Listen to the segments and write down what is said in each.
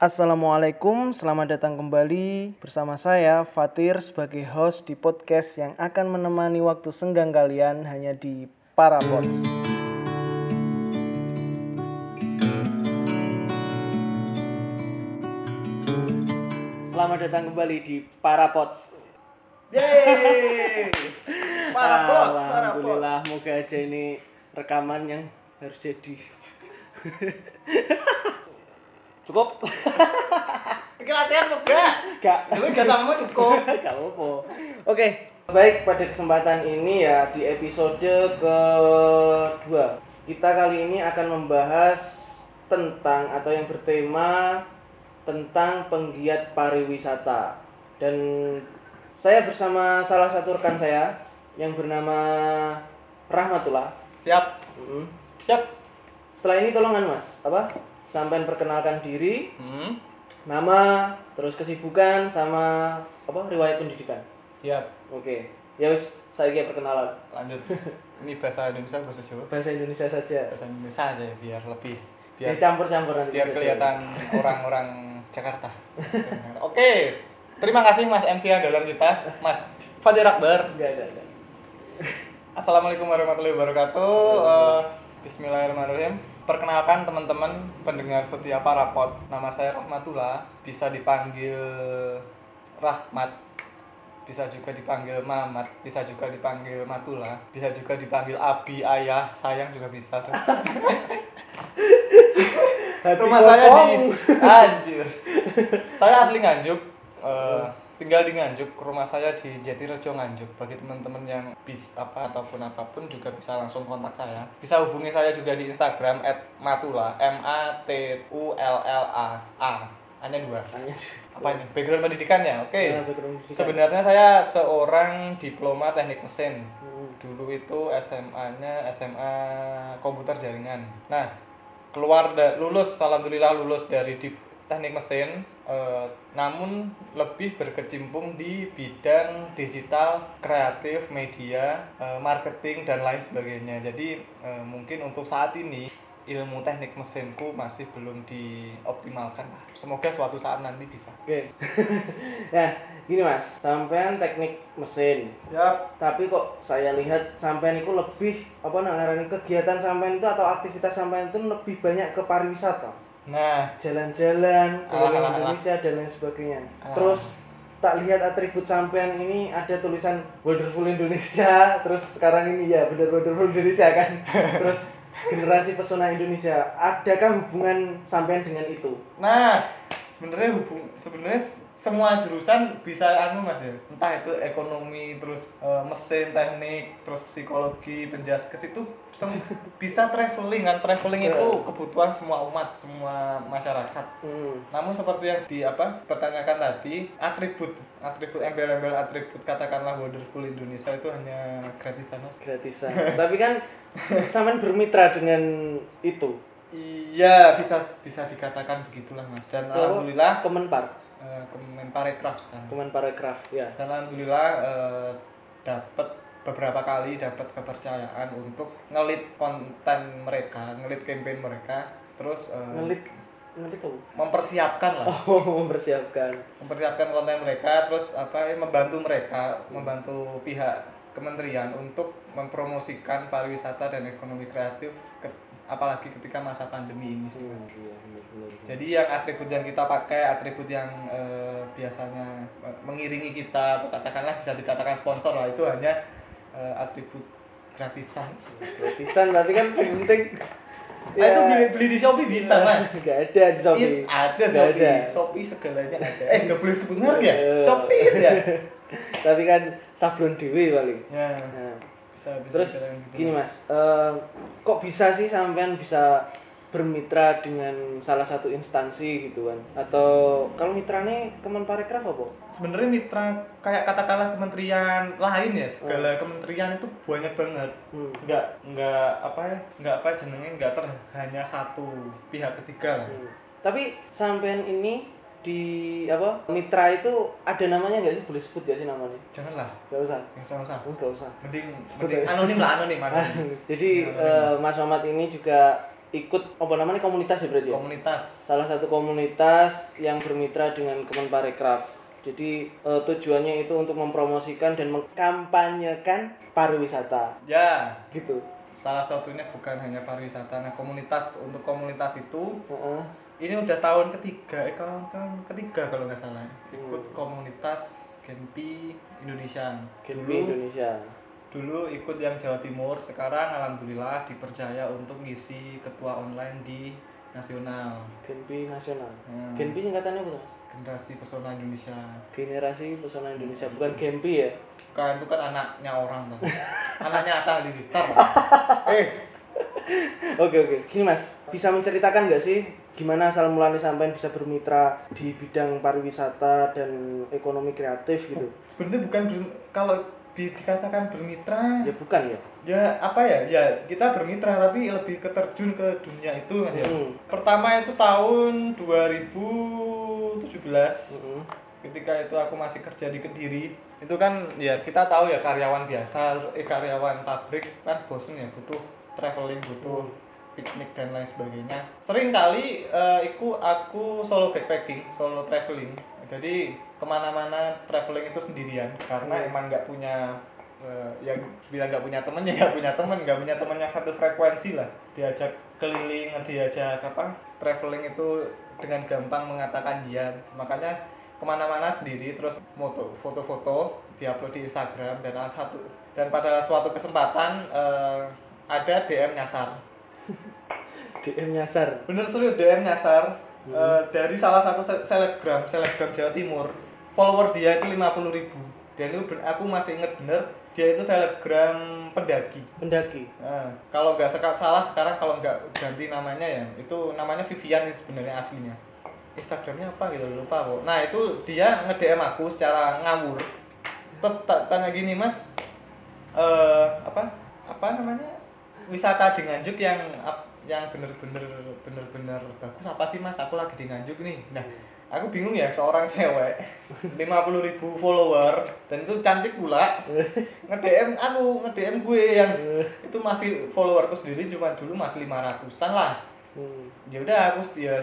Assalamualaikum, selamat datang kembali bersama saya Fatir sebagai host di podcast yang akan menemani waktu senggang kalian hanya di Parapods. Selamat datang kembali di Parapods. Yeay! Parapot. Alhamdulillah, moga aja ini rekaman yang harus jadi. Cukup? Iki latihan apa enggak? Gak. Lu gak sama cukup. Gak apa-apa. Oke, baik pada kesempatan ini ya di episode kedua kita kali ini akan membahas tentang atau yang bertema tentang penggiat pariwisata dan saya bersama salah satu rekan saya yang bernama Rahmatullah. Siap. Mm. Siap. Setelah ini tolongan mas, apa? Sampai perkenalkan diri, Hmm. nama, terus kesibukan sama apa riwayat pendidikan. Siap. Oke, ya wis saya kira perkenalan Lanjut. Ini bahasa Indonesia bahasa Jawa. bahasa Indonesia saja. Bahasa Indonesia aja biar lebih Biar campur-campur nanti. biar kelihatan orang-orang Jakarta. Oke. Terima kasih Mas MC andalan kita, Mas Fadir Akbar. Enggak, enggak, enggak. Assalamualaikum warahmatullahi wabarakatuh. Eh, Bismillahirrahmanirrahim. Perkenalkan teman-teman pendengar setia Parapot. Nama saya Rahmatullah. Bisa dipanggil Rahmat. Bisa juga dipanggil Mamat. Bisa juga dipanggil Matula. Bisa juga dipanggil Abi, Ayah, Sayang juga bisa. Rumah saya di. Anjir. Saya asli Nganjuk. Eh, tinggal di Nganjuk. Rumah saya di Jatirejo Nganjuk. Bagi teman-teman yang bis apa ataupun apa pun juga bisa langsung kontak saya. Bisa hubungi saya juga di Instagram @matula M A T U L L A A. Hanya dua. Apa ini? Background pendidikannya. Oke. Nah, background pendidikan. Sebenarnya saya seorang diploma teknik mesin Hmm. dulu itu SMA-nya SMA komputer jaringan. Nah, keluar da- lulus alhamdulillah lulus dari di teknik mesin eh, namun lebih berkecimpung di bidang digital, kreatif, media, eh, marketing dan lain sebagainya. Jadi eh, mungkin untuk saat ini ilmu teknik mesinku masih belum dioptimalkan lah. Semoga suatu saat nanti bisa. Oke. nah, gini Mas, sampean teknik mesin. Siap. Tapi kok saya lihat sampean itu lebih apa namanya kegiatan sampean itu atau aktivitas sampean itu lebih banyak ke pariwisata. Nah, Jalan-jalan keliling alah. Indonesia dan lain sebagainya. Alah. Terus tak lihat atribut sampean ini ada tulisan Wonderful Indonesia, terus sekarang ini ya benar Wonderful Indonesia kan. terus generasi pesona Indonesia. Adakah hubungan sampean dengan itu? Nah, sebenarnya hubung sebenarnya semua jurusan bisa anu Mas ya. Entah itu ekonomi, terus eh, mesin, teknik, terus psikologi, penjaskes itu bisa traveling kan. Traveling itu kebutuhan semua umat, semua masyarakat. Hmm. Namun seperti yang di apa pertanyakan tadi, atribut atribut embel-embel atribut katakanlah wonderful Indonesia itu hanya gratisan Mas. gratisan. Tapi kan sampean bermitra dengan itu. Iya, bisa bisa dikatakan begitulah Mas. Dan Kalau alhamdulillah Kemenpar, eh, Kemenparekraf sekarang. Kemenparekraf ya. dan alhamdulillah eh, dapat beberapa kali dapat kepercayaan untuk ngelit konten mereka ngelit campaign mereka terus eh, Ngelit ngelit apa? mempersiapkan lah Oh, mempersiapkan. mempersiapkan konten mereka terus apa ya, membantu mereka membantu pihak kementerian untuk mempromosikan pariwisata dan ekonomi kreatif ke- apalagi ketika masa pandemi ini sih Mas. Iya, benar, benar. Jadi yang atribut yang kita pakai, atribut yang eh, biasanya eh, mengiringi kita, atau katakanlah bisa dikatakan sponsor lah, itu hanya eh, atribut gratisan. gratisan tapi kan penting Nah, itu beli, beli di Shopee bisa, Mas. Nggak ada di Shopee. Is, ada Nggak Shopee. ada. Shopee segalanya ada. Eh, nggak boleh sebut merek ya? Iya. Shopee ya? tapi kan sablon dewi paling. Ya, Nah, bisa, bisa terus gitu. gini mas, eh, kok bisa sih sampean bisa bermitra dengan salah satu instansi gitu kan? Atau kalau mitranya Kemenparekraf apa? sebenarnya mitra kayak katakanlah kementerian lain ya segala kementerian itu banyak banget Hmm. nggak nggak apa ya nggak apa jenenge nggak ter hanya satu pihak ketiga lah Hmm. Tapi sampean ini di apa mitra itu ada namanya nggak sih? Boleh sebut gak sih namanya? Janganlah. Nggak usah. Oh, nggak usah. Mending Sebut mending aja. anonim lah anonim anonim. Jadi eh, Mas Mamat ini juga ikut apa namanya komunitas ya berarti ya? komunitas. Salah satu komunitas yang bermitra dengan Kemenparekraf. Jadi eh, tujuannya itu untuk mempromosikan dan mengkampanyekan pariwisata. Ya. Gitu. salah satunya bukan hanya pariwisata nah komunitas untuk komunitas itu Heeh. Ini udah tahun ketiga eh kawan kawan ketiga kalau nggak salah ikut komunitas Genpi Indonesia Genpi Indonesia. dulu ikut yang Jawa Timur sekarang alhamdulillah dipercaya untuk ngisi ketua online di nasional Genpi nasional. Hmm. Genpi singkatannya apa? Mas? generasi pesona Indonesia Generasi Pesona Indonesia bukan Genpi ya. kan itu kan anaknya orang kan anaknya Atta Halilintar eh Oke oke. Gini Mas, bisa menceritakan nggak sih gimana asal mulanya sampai bisa bermitra di bidang pariwisata dan ekonomi kreatif gitu? sebenarnya bukan ber- kalau dikatakan bermitra Ya bukan ya. ya apa ya ya kita bermitra tapi lebih keterjun ke dunia itu mas ya Hmm. pertama itu tahun 2017 Mm-mm. ketika itu aku masih kerja di kediri itu kan ya kita tahu ya karyawan biasa eh karyawan pabrik kan bosen ya butuh traveling butuh piknik dan lain sebagainya. Sering kali eh, iku aku solo backpacking solo traveling. Jadi ke mana-mana traveling itu sendirian. Karena emang nggak punya eh, ya bilang nggak punya temen ya nggak punya temen. Nggak punya temen yang satu frekuensi lah. Diajak keliling diajak apa traveling itu dengan gampang mengatakan iya. Makanya ke mana-mana sendiri terus moto foto-foto diupload di Instagram dan satu dan pada suatu kesempatan eh, ada DM nyasar DM nyasar. bener serius DM nyasar. Eh, dari salah satu se- selebgram selebgram Jawa Timur follower dia itu 50.000 ribu. Dan itu aku masih inget bener dia itu selebgram pendaki. Pendaki. Nah, kalau nggak seka- salah sekarang kalau nggak ganti namanya ya itu namanya Vivian sebenarnya aslinya. Instagramnya apa gitu lupa kok nah itu dia nge DM aku secara ngawur. Terus ta- tanya gini mas eh apa apa namanya? Wisata di Nganjuk yang yang bener-bener bener-bener bagus apa sih mas? Aku lagi di Nganjuk nih. Nah aku bingung ya seorang cewek 50.000 ribu follower dan itu cantik pula. nge-DM anu nge-DM gue yang itu masih followerku sendiri cuma dulu masih 500-an lah. Hmm. ya udah aku ya,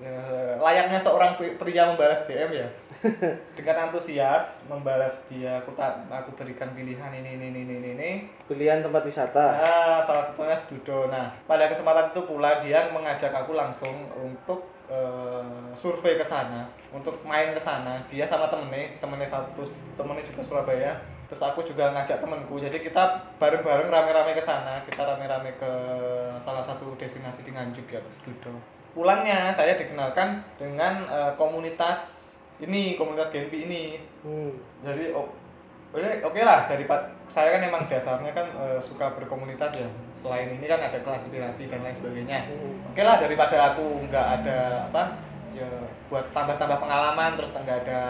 ya, layaknya seorang pri- pria membalas DM ya dengan antusias membalas dia aku tak aku berikan pilihan ini ini ini ini ini. Pilihan tempat wisata. nah salah satunya Sedudo nah pada kesempatan itu pula dia mengajak aku langsung untuk eh, survei ke sana untuk main ke sana. Dia sama temennya temennya satu temennya juga Surabaya. Terus aku juga ngajak temenku. Jadi kita bareng-bareng rame-rame ke sana. Kita rame-rame ke salah satu destinasi di Nganjuk ya ke Sedudo pulangnya saya dikenalkan dengan eh, komunitas ini komunitas Genpi ini. Hmm. jadi oh, oke oke lah daripada saya kan emang dasarnya kan eh, suka berkomunitas ya. Selain ini kan ada kelas inspirasi dan lain sebagainya. Hmm. oke lah daripada aku nggak ada apa ya buat tambah-tambah pengalaman terus nggak ada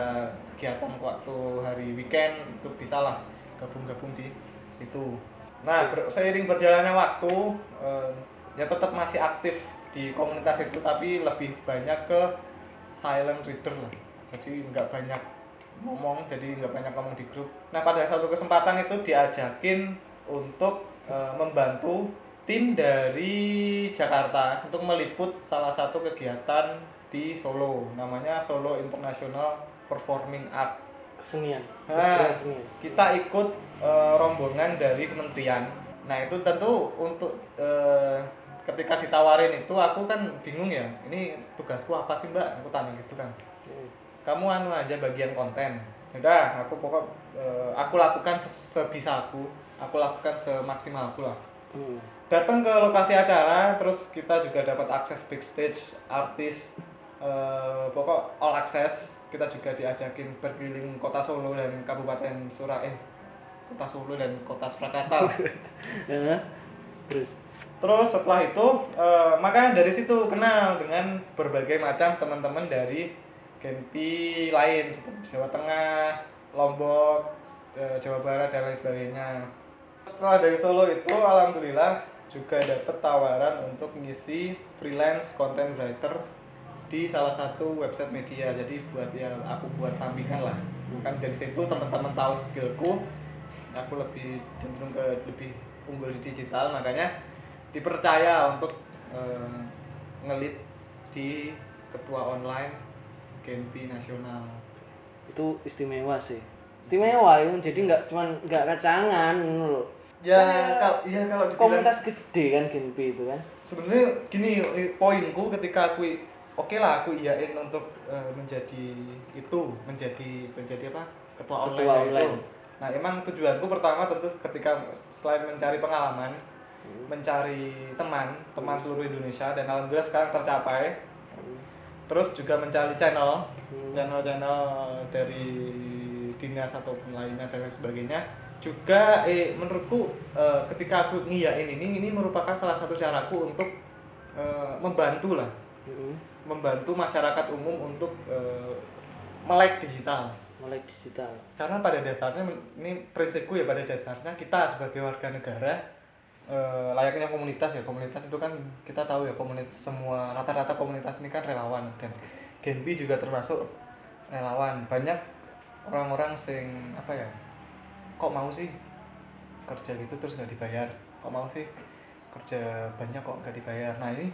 kegiatan waktu hari weekend itu bisa lah gabung-gabung di situ. Nah ber- seiring berjalannya waktu eh, ya tetap masih aktif di komunitas itu tapi lebih banyak ke silent reader lah jadi nggak banyak ngomong jadi nggak banyak ngomong di grup nah pada satu kesempatan itu diajakin untuk eh, membantu tim dari Jakarta untuk meliput salah satu kegiatan di Solo namanya Solo International Performing Art Kesenian. Nah, Kesenian. kita ikut eh, rombongan dari kementerian. Nah itu tentu untuk eh, ketika ditawarin itu aku kan bingung ya. Ini tugasku apa sih mbak? Aku tanya gitu kan. Kamu anu aja bagian konten. Udah, aku pokok eh, aku lakukan se- sebisa aku. Aku lakukan semaksimal aku lah. Hmm. Datang ke lokasi acara, terus kita juga dapat akses backstage, artis, eh, pokok all access. Kita juga diajakin berkeliling kota Solo dan Kabupaten Surain, kota Solo dan kota Surakarta. Nah, terus. Terus setelah itu, eh, makanya dari situ kenal dengan berbagai macam teman-teman dari Genpi lain seperti Jawa Tengah, Lombok, eh, Jawa Barat dan lain sebagainya. Setelah dari Solo itu, alhamdulillah juga dapat tawaran untuk ngisi freelance content writer di salah satu website media. Jadi buat ya aku buat sampingan lah. Kan dari situ teman-teman tahu skillku, aku lebih cenderung ke lebih unggul di digital makanya dipercaya untuk eh, ngelit di ketua online Genpi nasional Itu istimewa sih. Istimewa itu jadi nggak cuman nggak kacangan loh. ya Kayak kalau ya kalau dibilang komunitas gede kan Genpi itu kan. sebenarnya gini poinku ketika aku oke lah aku iyain untuk eh, menjadi itu menjadi menjadi apa ketua, Ketua online, itu online. nah emang tujuanku pertama tentu ketika selain mencari pengalaman Hmm. mencari teman teman seluruh Indonesia dan alhamdulillah sekarang tercapai terus juga mencari channel Hmm. channel-channel dari dinas ataupun lainnya dan lain sebagainya juga eh menurutku eh, ketika aku ngiyain ini ini merupakan salah satu caraku untuk eh, membantu lah Mm-mm. membantu masyarakat umum untuk eh, melek digital Mulai digital. karena pada dasarnya ini prinsipku ya pada dasarnya kita sebagai warga negara eh, layaknya komunitas ya. Komunitas itu kan kita tahu ya komunitas semua rata-rata komunitas ini kan relawan dan Genbi juga termasuk relawan. Banyak orang-orang sing apa ya kok mau sih kerja gitu terus nggak dibayar? Kok mau sih kerja banyak kok nggak dibayar? Nah ini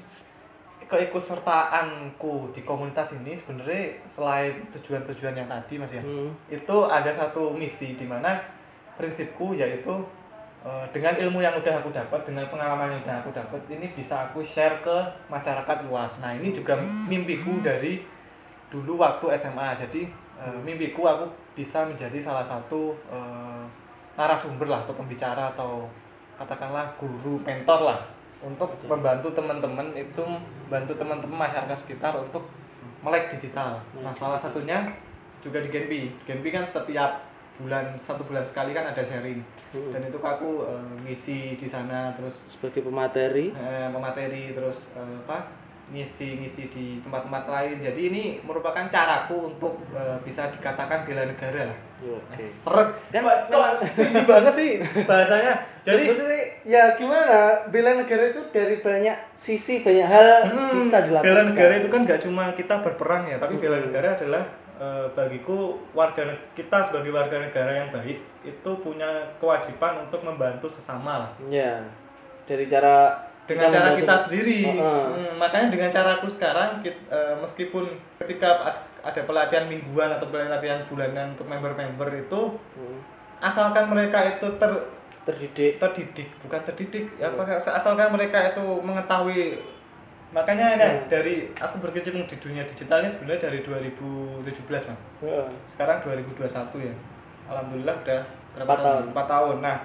keikutsertaanku di komunitas ini sebenarnya selain tujuan-tujuan yang tadi mas ya Hmm. itu ada satu misi di mana prinsipku yaitu eh, dengan ilmu yang udah aku dapat dengan pengalaman yang udah aku dapat ini bisa aku share ke masyarakat luas nah ini juga mimpiku dari dulu waktu SMA jadi eh, mimpiku aku bisa menjadi salah satu eh, narasumber lah atau pembicara atau katakanlah guru mentor lah untuk membantu teman-teman itu bantu teman-teman masyarakat sekitar untuk melek digital. Nah, salah satunya juga di Genpi. Genpi kan setiap bulan satu bulan sekali kan ada sharing. Hmm. Dan itu aku eh, ngisi di sana terus Sebagai pemateri. eh, memateri terus eh, apa? ngisi-ngisi di tempat-tempat lain. Jadi ini merupakan caraku untuk eh, bisa dikatakan bela negara lah. Oke. Seret. Kan Kok tinggi banget sih bahasanya. Jadi ya gimana bela negara itu dari banyak sisi banyak hal Hmm, bisa dilakukan. bela negara itu kan gak cuma kita berperang ya, tapi bela Hmm. negara adalah eh, bagiku warga kita sebagai warga negara yang baik itu punya kewajiban untuk membantu sesama lah. Ya dari cara Dengan cara kita sendiri. Heeh. Hmm, makanya dengan caraku sekarang kit- eh, meskipun ketika ad- ada pelatihan mingguan atau pelatihan bulanan untuk member-member itu Hmm, asalkan mereka itu ter terdidik. terdidik bukan terdidik ya apa asalkan mereka itu mengetahui makanya ya Hmm. dari aku berkecimpung di dunia digital ini sebenarnya dari 2017 mas Heeh. sekarang 2021 ya alhamdulillah udah berapa Empat tahun. Empat tahun nah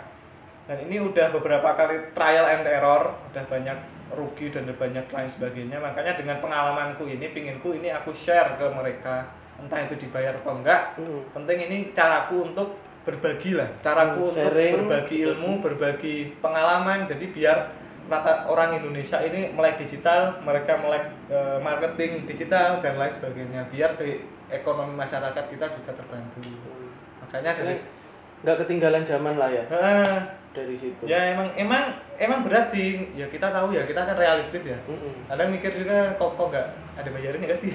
dan ini udah beberapa kali trial and error udah banyak rugi dan udah banyak lain sebagainya makanya dengan pengalamanku ini pinginku ini aku share ke mereka entah itu dibayar atau enggak Hmm. penting ini caraku untuk berbagi lah caraku Hmm, untuk sharing. berbagi ilmu berbagi pengalaman jadi biar rata orang Indonesia ini melek digital mereka melek eh, marketing digital dan lain sebagainya biar ke ekonomi masyarakat kita juga terbantu. Makanya dari nggak ketinggalan zaman lah ya? Ah, dari situ. ya emang emang emang berat sih. Ya kita tahu ya kita kan realistis ya. Mm-mm. kadang mikir juga kok kok nggak ada bayarannya nggak sih?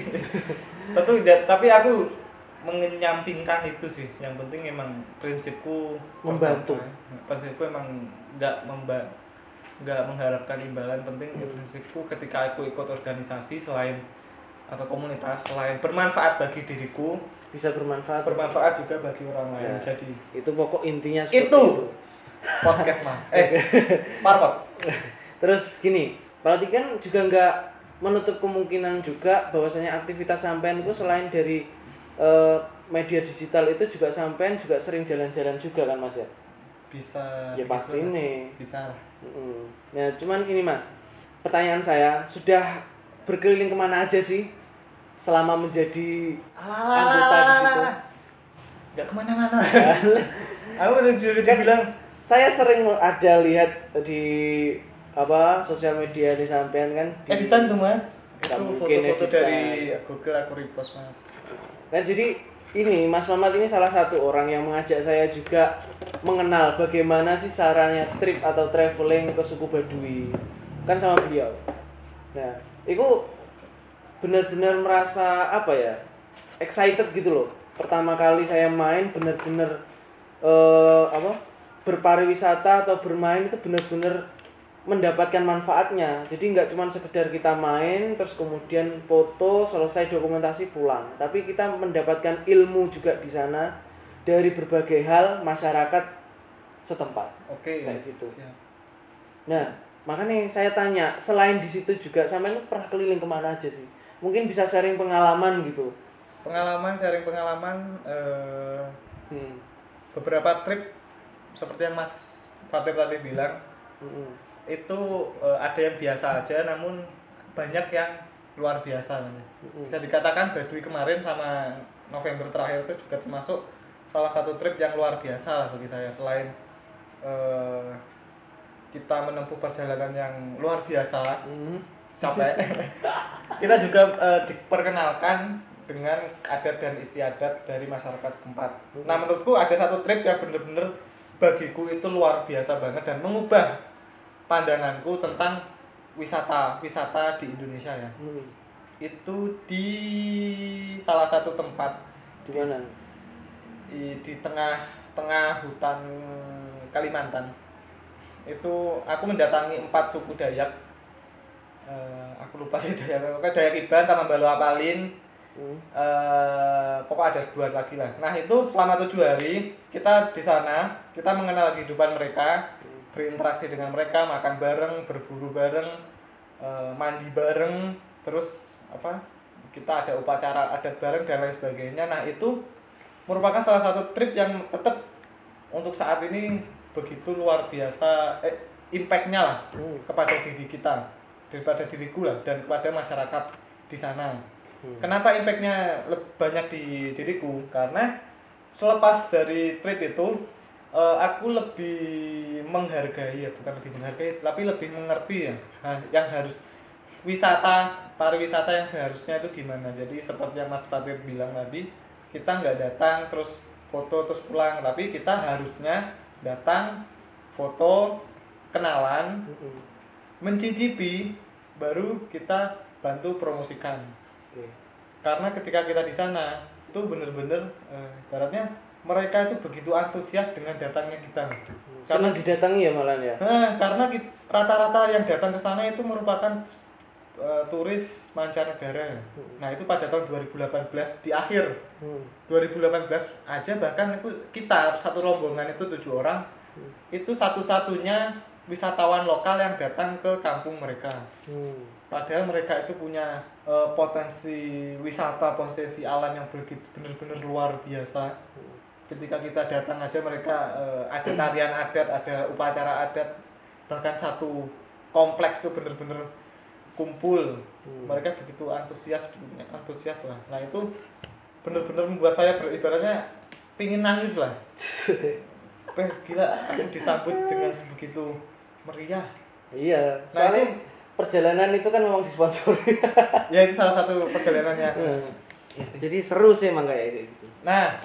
Tentu ya, tapi aku menyampingkan itu sih. Yang penting emang prinsipku Membantu. prinsipku emang nggak memba nggak mengharapkan imbalan penting Hmm. prinsipku ketika aku ikut organisasi selain atau komunitas selain bermanfaat bagi diriku Bisa bermanfaat. bermanfaat juga bagi orang lain Ya. jadi itu pokok intinya seperti itu itu. podcast mah eh parpot Terus gini, berarti kan juga nggak menutup kemungkinan juga bahwasanya aktivitas sampean itu selain dari eh, media digital itu juga sampean juga sering jalan-jalan juga kan mas ya? Bisa Ya, pasti Mas. nih. bisa lah. Ya cuman ini mas, pertanyaan saya sudah berkeliling ke mana aja sih selama menjadi anggota di situ? nggak ke mana-mana. Aku udah juga Kan bilang saya sering ada lihat di apa sosial media di sampean kan? Di- editan tuh mas. Itu foto-foto dari Google aku repost mas. Kan jadi ini Mas Mamat ini salah satu orang yang mengajak saya juga mengenal bagaimana sih caranya trip atau traveling ke suku Baduy. Kan sama beliau. Nah, itu benar-benar merasa apa ya? excited gitu loh. Pertama kali saya main benar-benar eh apa? berpariwisata atau bermain itu benar-benar mendapatkan manfaatnya jadi nggak cuma sekedar kita main terus kemudian foto selesai dokumentasi pulang tapi kita mendapatkan ilmu juga di sana dari berbagai hal masyarakat setempat Oke. Kayak gitu. Siap. nah makanya saya tanya selain di situ juga sampai itu pernah keliling ke mana aja sih mungkin bisa sharing pengalaman gitu Pengalaman sharing pengalaman eh, hmm. beberapa trip seperti yang Mas Fatih tadi bilang Mm-mm. Itu eh, ada yang biasa aja namun banyak yang luar biasa. Bisa dikatakan Baduy kemarin sama November terakhir itu juga termasuk salah satu trip yang luar biasa lah bagi saya selain eh, kita menempuh perjalanan yang luar biasa. Hmm. capek. Kita juga eh, diperkenalkan dengan adat dan istiadat dari masyarakat setempat. Nah menurutku ada satu trip yang bener-bener bagiku itu luar biasa banget dan mengubah pandanganku tentang wisata wisata di Indonesia ya. Hmm. itu di salah satu tempat di mana? Di, di tengah tengah hutan Kalimantan. Itu aku mendatangi empat suku Dayak. Eh, aku lupa sih Dayak. Pokoknya Dayak Iban sama Balo Apalin Hmm. eh pokoknya ada dua lagi lah. Nah itu selama tujuh hari kita di sana kita mengenal kehidupan mereka berinteraksi dengan mereka makan bareng berburu bareng eh, mandi bareng terus apa kita ada upacara adat bareng dan lain sebagainya nah itu merupakan salah satu trip yang tetap untuk saat ini begitu luar biasa eh impactnya lah Hmm. kepada diri kita daripada diriku lah dan kepada masyarakat di sana Hmm. Kenapa impactnya banyak di diriku? Karena selepas dari trip itu eh, aku lebih menghargai ya bukan lebih menghargai tapi lebih mengerti ya yang harus wisata pariwisata yang seharusnya itu gimana. Jadi seperti yang Mas Fatir bilang tadi kita nggak datang terus foto terus pulang tapi kita harusnya datang foto kenalan mencicipi baru kita bantu promosikan. Karena ketika kita di sana itu bener-bener eh, ibaratnya mereka itu begitu antusias dengan datangnya kita Senang didatangi ya malah ya. Eh, karena rata-rata yang datang ke sana itu merupakan eh, turis mancanegara nah itu pada tahun 2018 di akhir Hmm. 2018 aja bahkan itu kita satu rombongan itu tujuh orang itu satu-satunya wisatawan lokal yang datang ke kampung mereka Hmm. Padahal mereka itu punya eh, potensi wisata, potensi alam yang begitu benar-benar luar biasa. Ketika kita datang aja mereka eh, ada tarian adat, ada upacara adat, bahkan satu kompleks itu benar-benar kumpul. Mereka begitu antusias, antusias lah. Nah itu benar-benar membuat saya beribaratnya pingin nangis lah. Eh gila, aku disambut dengan sebegitu meriah. Iya. Nah, Soalnya itu- perjalanan itu kan memang disponsori. Ya itu salah satu perjalanannya. Hmm. Jadi seru sih emang kayak gitu. Nah,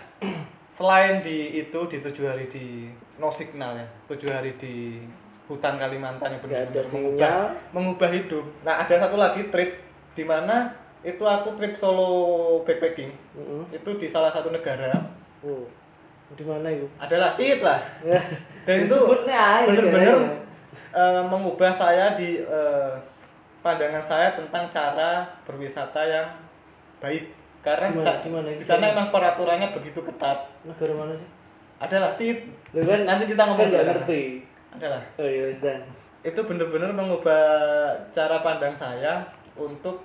selain di itu di tujuh hari di no signal ya, tujuh hari di hutan Kalimantan yang benar-benar mengubah, sinyal. mengubah hidup. Nah, ada satu lagi trip di mana itu aku trip solo backpacking. Hmm. Itu di salah satu negara Oh. Di mana itu? adalah it lah. Dan itu benar-benar eh, mengubah saya di eh, pandangan saya tentang cara berwisata yang baik. Karena Gimana- gimana di sana emang peraturannya begitu ketat. Negara mana sih? Adalah tit. Lu kan Nanti kita ngomong kan ngerti. Adalah. Oh iya, dan. Itu benar-benar mengubah cara pandang saya untuk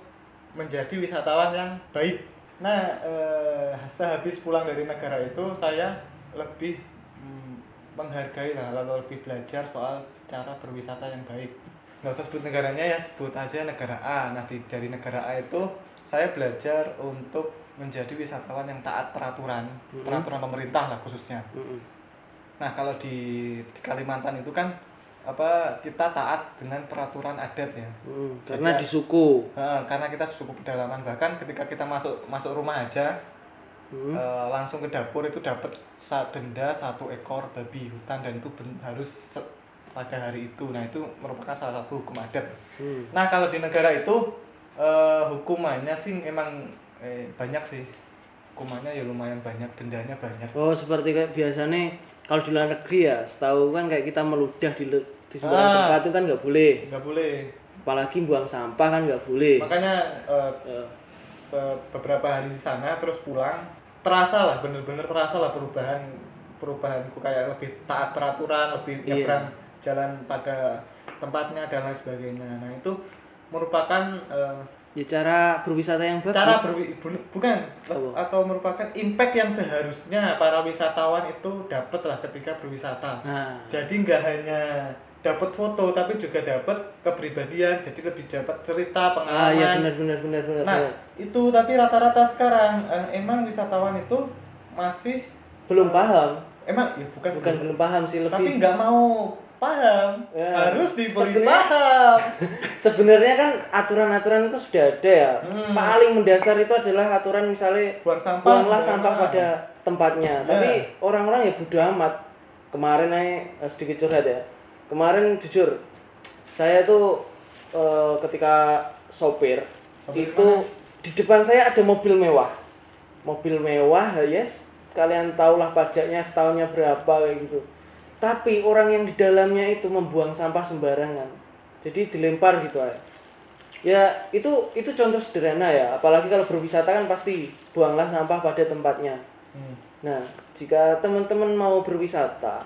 menjadi wisatawan yang baik. Nah, eh, sehabis pulang dari negara itu saya lebih mm, menghargai lah, lalu lebih belajar soal cara berwisata yang baik. Nggak usah sebut negaranya ya, sebut aja negara A. Nah, di, dari negara A itu saya belajar untuk menjadi wisatawan yang taat peraturan, Mhm. peraturan pemerintah lah khususnya. Mm-mm. Nah, kalau di, di Kalimantan itu kan apa kita taat dengan peraturan adat ya. Mm, Jadi Karena ya- di suku. Nah, karena kita suku pedalaman bahkan ketika kita masuk masuk rumah aja Hmm. eh, langsung ke dapur itu dapat denda satu ekor babi hutan dan itu ben- harus se- pada hari itu. Nah, itu merupakan salah satu hukum adat. Hmm. Nah, kalau di negara itu eh, hukumannya sih emang eh, banyak sih. Hukumannya ya lumayan banyak, dendanya banyak. Oh seperti kayak biasanya kalau di luar negeri ya, setahu kan kayak kita meludah di di sembarang Ah. tempat itu kan nggak boleh nggak boleh apalagi buang sampah kan nggak boleh makanya eh, Eh, se- beberapa hari di sana terus pulang terasa lah bener-bener terasa lah perubahan perubahanku kayak lebih taat peraturan lebih Iya. nyebrang jalan pada tempatnya dan lain sebagainya. Nah itu merupakan eh, ya cara berwisata yang bagus. cara berwi bu- bukan Apa? atau merupakan impact yang seharusnya para wisatawan itu dapat lah ketika berwisata. Nah. Jadi nggak hanya dapat foto tapi juga dapat kepribadian jadi lebih dapat cerita ah ya pengalaman. benar benar benar benar Nah, benar. itu tapi rata-rata sekarang eh, emang wisatawan itu masih belum paham? Emang ya bukan bukan belum paham sih tapi lebih nggak mau paham. Ya. harus diberi Sebenarnya- paham. Sebenarnya kan aturan-aturan itu sudah ada ya. Hmm. paling mendasar itu adalah aturan misalnya buang sampah buanglah sampah pada tempatnya. Ya. tapi orang-orang ya bodo amat. Kemarin aja eh, sedikit curhat ya. Kemarin jujur saya tuh eh, ketika sopir, Sopir itu di depan saya ada mobil mewah. Mobil mewah yes. Kalian tahulah pajaknya setahunnya berapa kayak gitu tapi orang yang di dalamnya itu membuang sampah sembarangan. Jadi dilempar gitu aja ya itu itu contoh sederhana ya. Apalagi kalau berwisata kan pasti buanglah sampah pada tempatnya. Hmm. nah jika teman-teman mau berwisata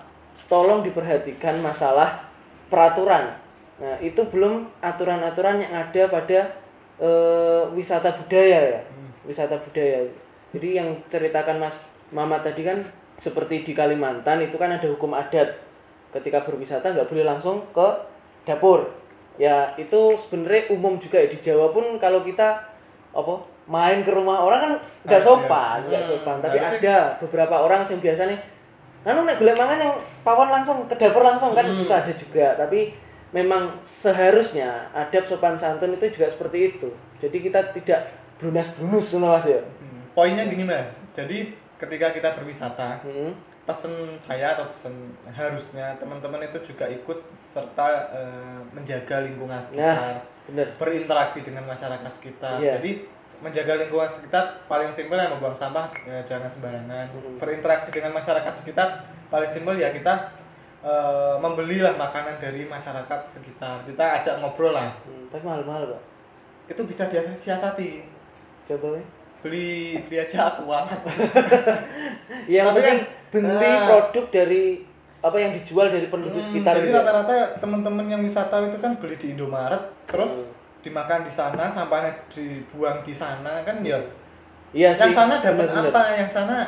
tolong diperhatikan masalah peraturan. Nah itu belum aturan-aturan yang ada pada eh, wisata budaya ya. Wisata budaya. Jadi yang ceritakan Mas Mama tadi kan seperti di Kalimantan itu kan ada hukum adat. Ketika berwisata nggak boleh langsung ke dapur. Ya itu sebenarnya umum juga ya. Di Jawa pun kalau kita apa main ke rumah orang kan nggak sopan nggak Hmm, sopan. Tapi harusnya- ada beberapa orang yang biasanya kan nek golek mangan yang pawon langsung ke dapur langsung kan Hmm. itu ada juga. Tapi memang seharusnya adab sopan santun itu juga seperti itu. Jadi kita tidak brunas brunus mas ya. Hmm. poinnya gini mas. Jadi ketika kita berwisata Hmm. pesen saya atau pesen harusnya teman-teman itu juga ikut serta eh, menjaga lingkungan nah sekitar bener berinteraksi dengan masyarakat sekitar. Iya. Jadi menjaga lingkungan sekitar paling simpel ya membuang sampah ya, jangan sembarangan. Mm. Berinteraksi dengan masyarakat sekitar paling simpel ya kita eh, membelilah makanan dari masyarakat sekitar. Kita ajak ngobrol lah. Hmm, tapi mahal-mahal pak Itu bisa siasati. coba. Beli beli aja akuat. yang Tapi kan, beli ah. produk dari apa yang dijual dari penduduk Hmm, sekitar jadi gitu ya. rata-rata teman-teman yang wisata itu kan beli di Indomaret, terus Hmm. dimakan di sana, sampahnya dibuang di sana kan ya iya yang sih sana dapat apa yang sana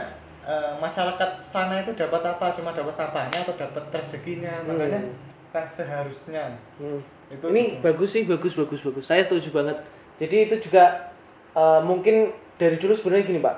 eh, masyarakat sana itu dapat apa cuma dapat sampahnya atau dapat rezekinya Hmm. makanya yang seharusnya Hmm. itu ini bagus sih bagus bagus bagus saya setuju banget jadi itu juga uh, mungkin dari dulu sebenarnya gini pak.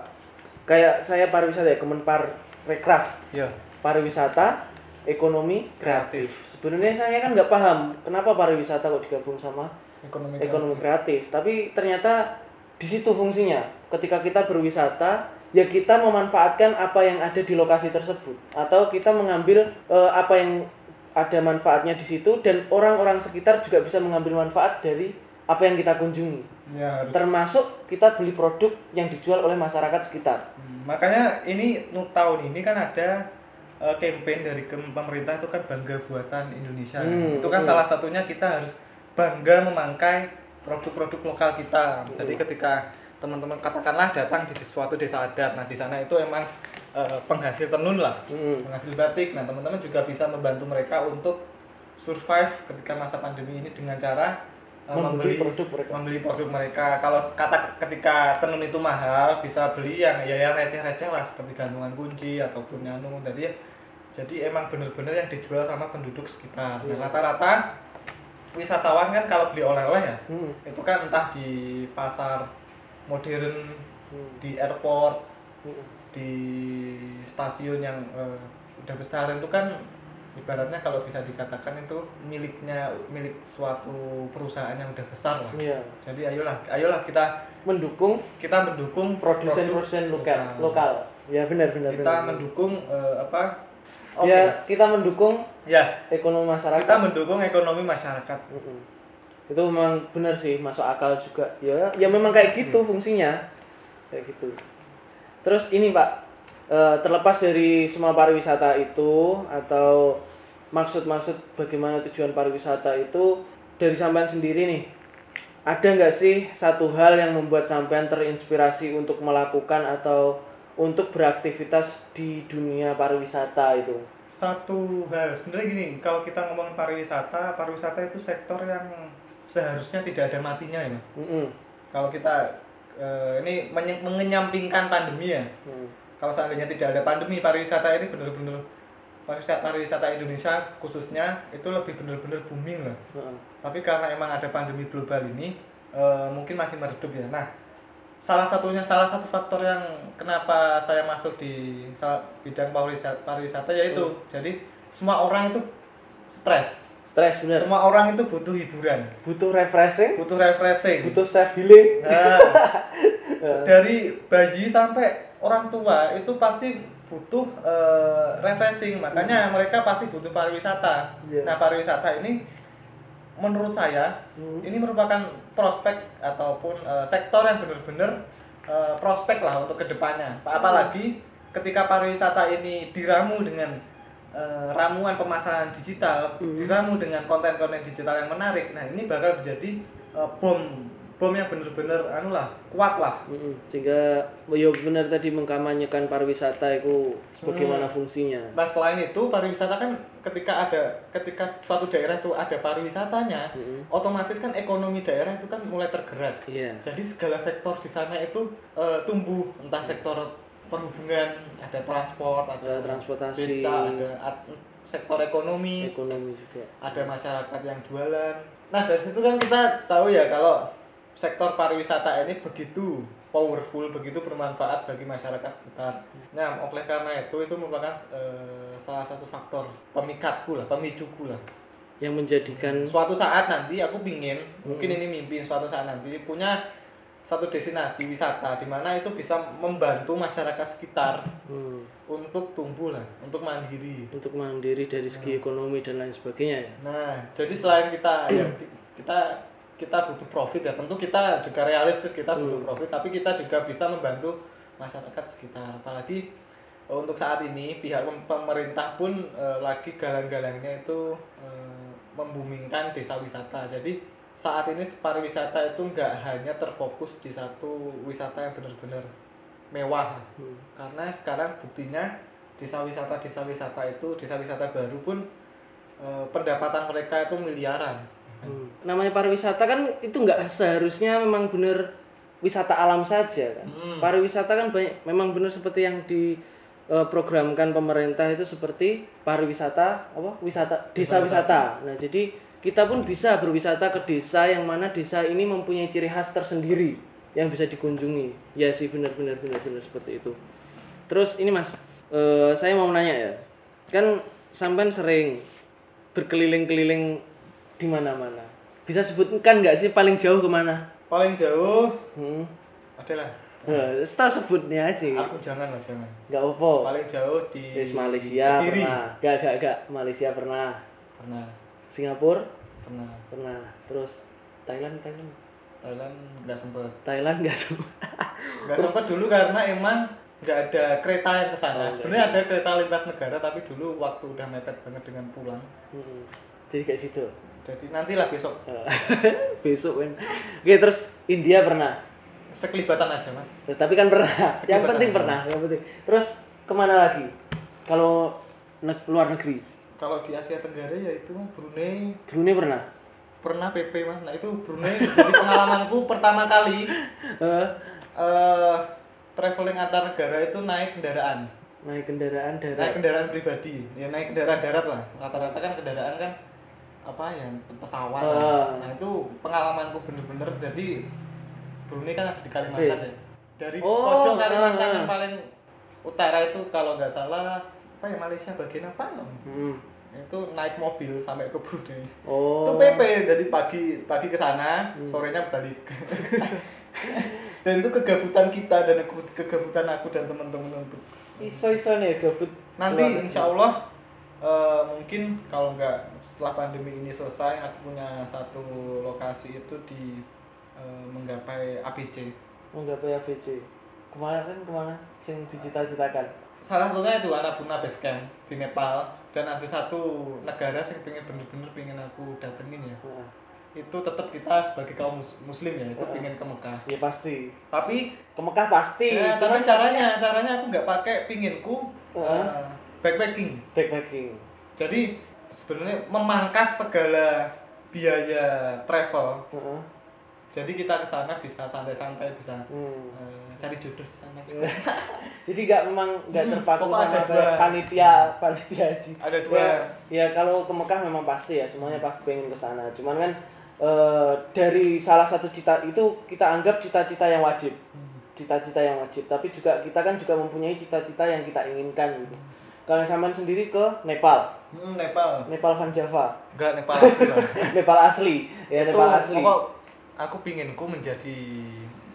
Kayak saya pariwisata ya Kemenpar Rekraf ya pariwisata ekonomi kreatif. Kreatif. sebenarnya saya kan nggak paham kenapa pariwisata kok digabung sama ekonomi ekonomi kreatif. Tapi ternyata di situ fungsinya. Ketika kita berwisata ya kita memanfaatkan apa yang ada di lokasi tersebut. Atau kita mengambil eh, apa yang ada manfaatnya di situ dan orang-orang sekitar juga bisa mengambil manfaat dari apa yang kita kunjungi. Ya harus. Termasuk kita beli produk yang dijual oleh masyarakat sekitar. Hmm, makanya ini tahun ini kan ada eh, campaign dari pemerintah itu kan bangga buatan Indonesia. Hmm, itu kan hmm. salah satunya kita harus bangga memangkai produk-produk lokal kita. Jadi ketika teman-teman katakanlah datang di suatu desa adat nah di sana itu emang eh, penghasil tenun lah. Hmm. penghasil batik. Nah teman-teman juga bisa membantu mereka untuk survive ketika masa pandemi ini dengan cara Membeli membeli produk mereka. membeli produk mereka kalau kata ketika tenun itu mahal bisa beli yang ya yang receh-receh lah seperti gantungan kunci ataupun anu jadi jadi emang bener-bener yang dijual sama penduduk sekitar Iya. nah rata-rata wisatawan kan kalau beli oleh-oleh ya Hmm. itu kan entah di pasar modern Hmm. di airport Hmm. di stasiun yang eh, udah besar itu kan ibaratnya kalau bisa dikatakan itu miliknya milik suatu perusahaan yang udah besar lah. Iya. jadi ayolah ayolah kita mendukung kita mendukung produsen-produsen lokal lokal. ya benar benar kita benar. mendukung eh, apa? Oke ya. kita mendukung ya. ekonomi masyarakat. Kita mendukung ekonomi masyarakat. Mm-mm. itu memang benar sih masuk akal juga. Ya ya memang kayak gitu fungsinya. Kayak gitu. Terus ini pak eh, terlepas dari semua pariwisata itu atau maksud-maksud bagaimana tujuan pariwisata itu dari sampean sendiri nih ada nggak sih satu hal yang membuat sampean terinspirasi untuk melakukan atau untuk beraktivitas di dunia pariwisata itu satu hal sebenarnya gini kalau kita ngomong pariwisata pariwisata itu sektor yang seharusnya tidak ada matinya ya mas Mm-mm. kalau kita eh, ini mengenyampingkan pandemi ya Mm. Kalau seandainya tidak ada pandemi pariwisata ini benar-benar pariwisata pariwisata Indonesia khususnya itu lebih benar-benar booming lah Heeh. tapi karena emang ada pandemi global ini eh, mungkin masih meredup ya. Nah salah satunya salah satu faktor yang kenapa saya masuk di bidang pariwisata, pariwisata yaitu jadi semua orang itu stres. Stres bener. Semua orang itu butuh hiburan. Butuh refreshing. Butuh refreshing. Butuh self healing Nah, dari bayi sampai orang tua itu pasti butuh eh, refreshing makanya mereka pasti butuh pariwisata Iya. nah pariwisata ini menurut saya Hmm. ini merupakan prospek ataupun eh, sektor yang benar-benar eh, prospek lah untuk ke depannya apalagi ketika pariwisata ini diramu dengan eh, ramuan pemasaran digital Hmm. diramu dengan konten-konten digital yang menarik nah ini bakal menjadi eh, bom bom yang benar-benar anu lah kuat lah sehingga ya benar tadi mengkampanyekan pariwisata itu bagaimana Hmm. fungsinya Nah selain itu pariwisata kan ketika ada ketika suatu daerah itu ada pariwisatanya, Mm-mm. otomatis kan ekonomi daerah itu kan mulai tergerak. iya Jadi segala sektor di sana itu eh, tumbuh, entah sektor perhubungan, ada transport, ada ada transportasi beca, ada ad- sektor ekonomi, ekonomi juga ada masyarakat yang jualan. Nah dari situ kan kita tahu ya kalau sektor pariwisata ini begitu powerful, begitu bermanfaat bagi masyarakat sekitar. Nah oleh karena itu itu merupakan eh, salah satu faktor pemikatku lah, pemicuku lah. yang menjadikan Suatu saat nanti aku pingin, mungkin ini mimpi suatu saat nanti punya satu destinasi wisata di mana itu bisa membantu masyarakat sekitar hmm, untuk tumbuh lah, untuk mandiri. untuk mandiri dari Hmm. segi ekonomi dan lain sebagainya ya Nah, jadi selain kita ya ki- kita kita butuh profit ya, tentu kita juga realistis kita butuh profit, tapi kita juga bisa membantu masyarakat sekitar. Apalagi eh, untuk saat ini pihak pem- pemerintah pun eh, lagi galang-galangnya itu eh, membumingkan desa wisata. Jadi saat ini pariwisata itu nggak hanya terfokus di satu wisata yang benar-benar mewah Hmm. karena sekarang buktinya desa wisata desa wisata itu desa wisata baru pun eh, pendapatan mereka itu miliaran Hmm. namanya pariwisata kan itu nggak seharusnya memang benar wisata alam saja kan. Hmm. pariwisata kan banyak memang benar seperti yang diprogramkan pemerintah itu seperti pariwisata apa wisata desa wisata. Nah jadi kita pun bisa berwisata ke desa yang mana desa ini mempunyai ciri khas tersendiri yang bisa dikunjungi. Ya sih benar benar benar benar seperti itu. Terus ini mas eh, saya mau nanya ya. Kan sampean sering berkeliling-keliling di mana-mana. Bisa sebutkan nggak sih paling jauh ke mana? Paling jauh? Hmm. adalah. Nah, setelah sebutnya aja. Aku jangan lah jangan. Nggak apa paling jauh di Yes, Malaysia Kediri. pernah. Gak gak gak Malaysia pernah. Pernah. Singapura? Pernah. Pernah. Terus Thailand Thailand? Thailand nggak sempet. Thailand nggak semua nggak sempet dulu karena emang nggak ada kereta yang ke sana. Oh, sebenarnya ada kereta lintas negara tapi dulu waktu udah mepet banget dengan pulang. Hmm. jadi kayak situ jadi nantilah besok. Eh, besok kan oke terus India pernah? Sekelibatan aja mas. Ya, tapi kan pernah. Yang Sekitar penting aja, pernah Mas. yang penting. Terus ke mana lagi? Kalau ne- luar negeri? Kalau di Asia Tenggara ya itu Brunei. Brunei pernah? Pernah PP mas. Nah itu Brunei jadi pengalamanku pertama kali. Eh, eh traveling antar negara itu naik kendaraan. Naik kendaraan naik darat kendaraan pribadi. Ya naik kendaraan darat lah. Rata-rata kan kendaraan kan apa ya pesawat lah. Ah. nah itu pengalamanku bener-bener jadi Brunei kan ada di Kalimantan ya dari Oh, pojok Kalimantan ah. yang paling utara itu kalau nggak salah apa ya Malaysia bagian apa no? Hmm. itu naik mobil sampai ke Brunei oh itu PP jadi pagi pagi ke sana Hmm. sorenya balik dan itu kegabutan kita dan ke- kegabutan aku dan teman-teman untuk iso iso nih gabut nanti insya Allah eh, mungkin kalau nggak setelah pandemi ini selesai aku punya satu lokasi itu di eh, menggapai ABC menggapai ABC kemarin kan ke mana yang dicita-citakan salah satunya itu Annapurna Base Camp di Nepal dan ada satu negara yang pengen bener-bener pengen aku datengin ya Heeh. itu tetap kita sebagai kaum mus- muslim ya itu pengen ke Mekah Ya pasti. tapi Ke Mekah pasti. ya, tapi caranya caranya aku nggak pakai pinginku Heeh. eh, backpacking backpacking. jadi sebenarnya memangkas segala biaya travel Heeh. jadi kita ke sana bisa santai-santai bisa Hmm. eh, cari jodoh di sana Jadi nggak memang nggak Hmm, terpaku sama kayak dua. panitia panitia haji. ada dua Ya, ya kalau ke Mekah memang pasti ya semuanya pasti pengen ke sana. Cuman kan eh, dari salah satu cita itu kita anggap cita-cita yang wajib. Cita-cita yang wajib, tapi juga kita kan juga mempunyai cita-cita yang kita inginkan gitu. Kalau sampean sendiri ke Nepal, Hmm, Nepal. Nepal Van Java, enggak Nepal asli Nepal asli, ya itu Nepal asli. pokok aku pinginku menjadi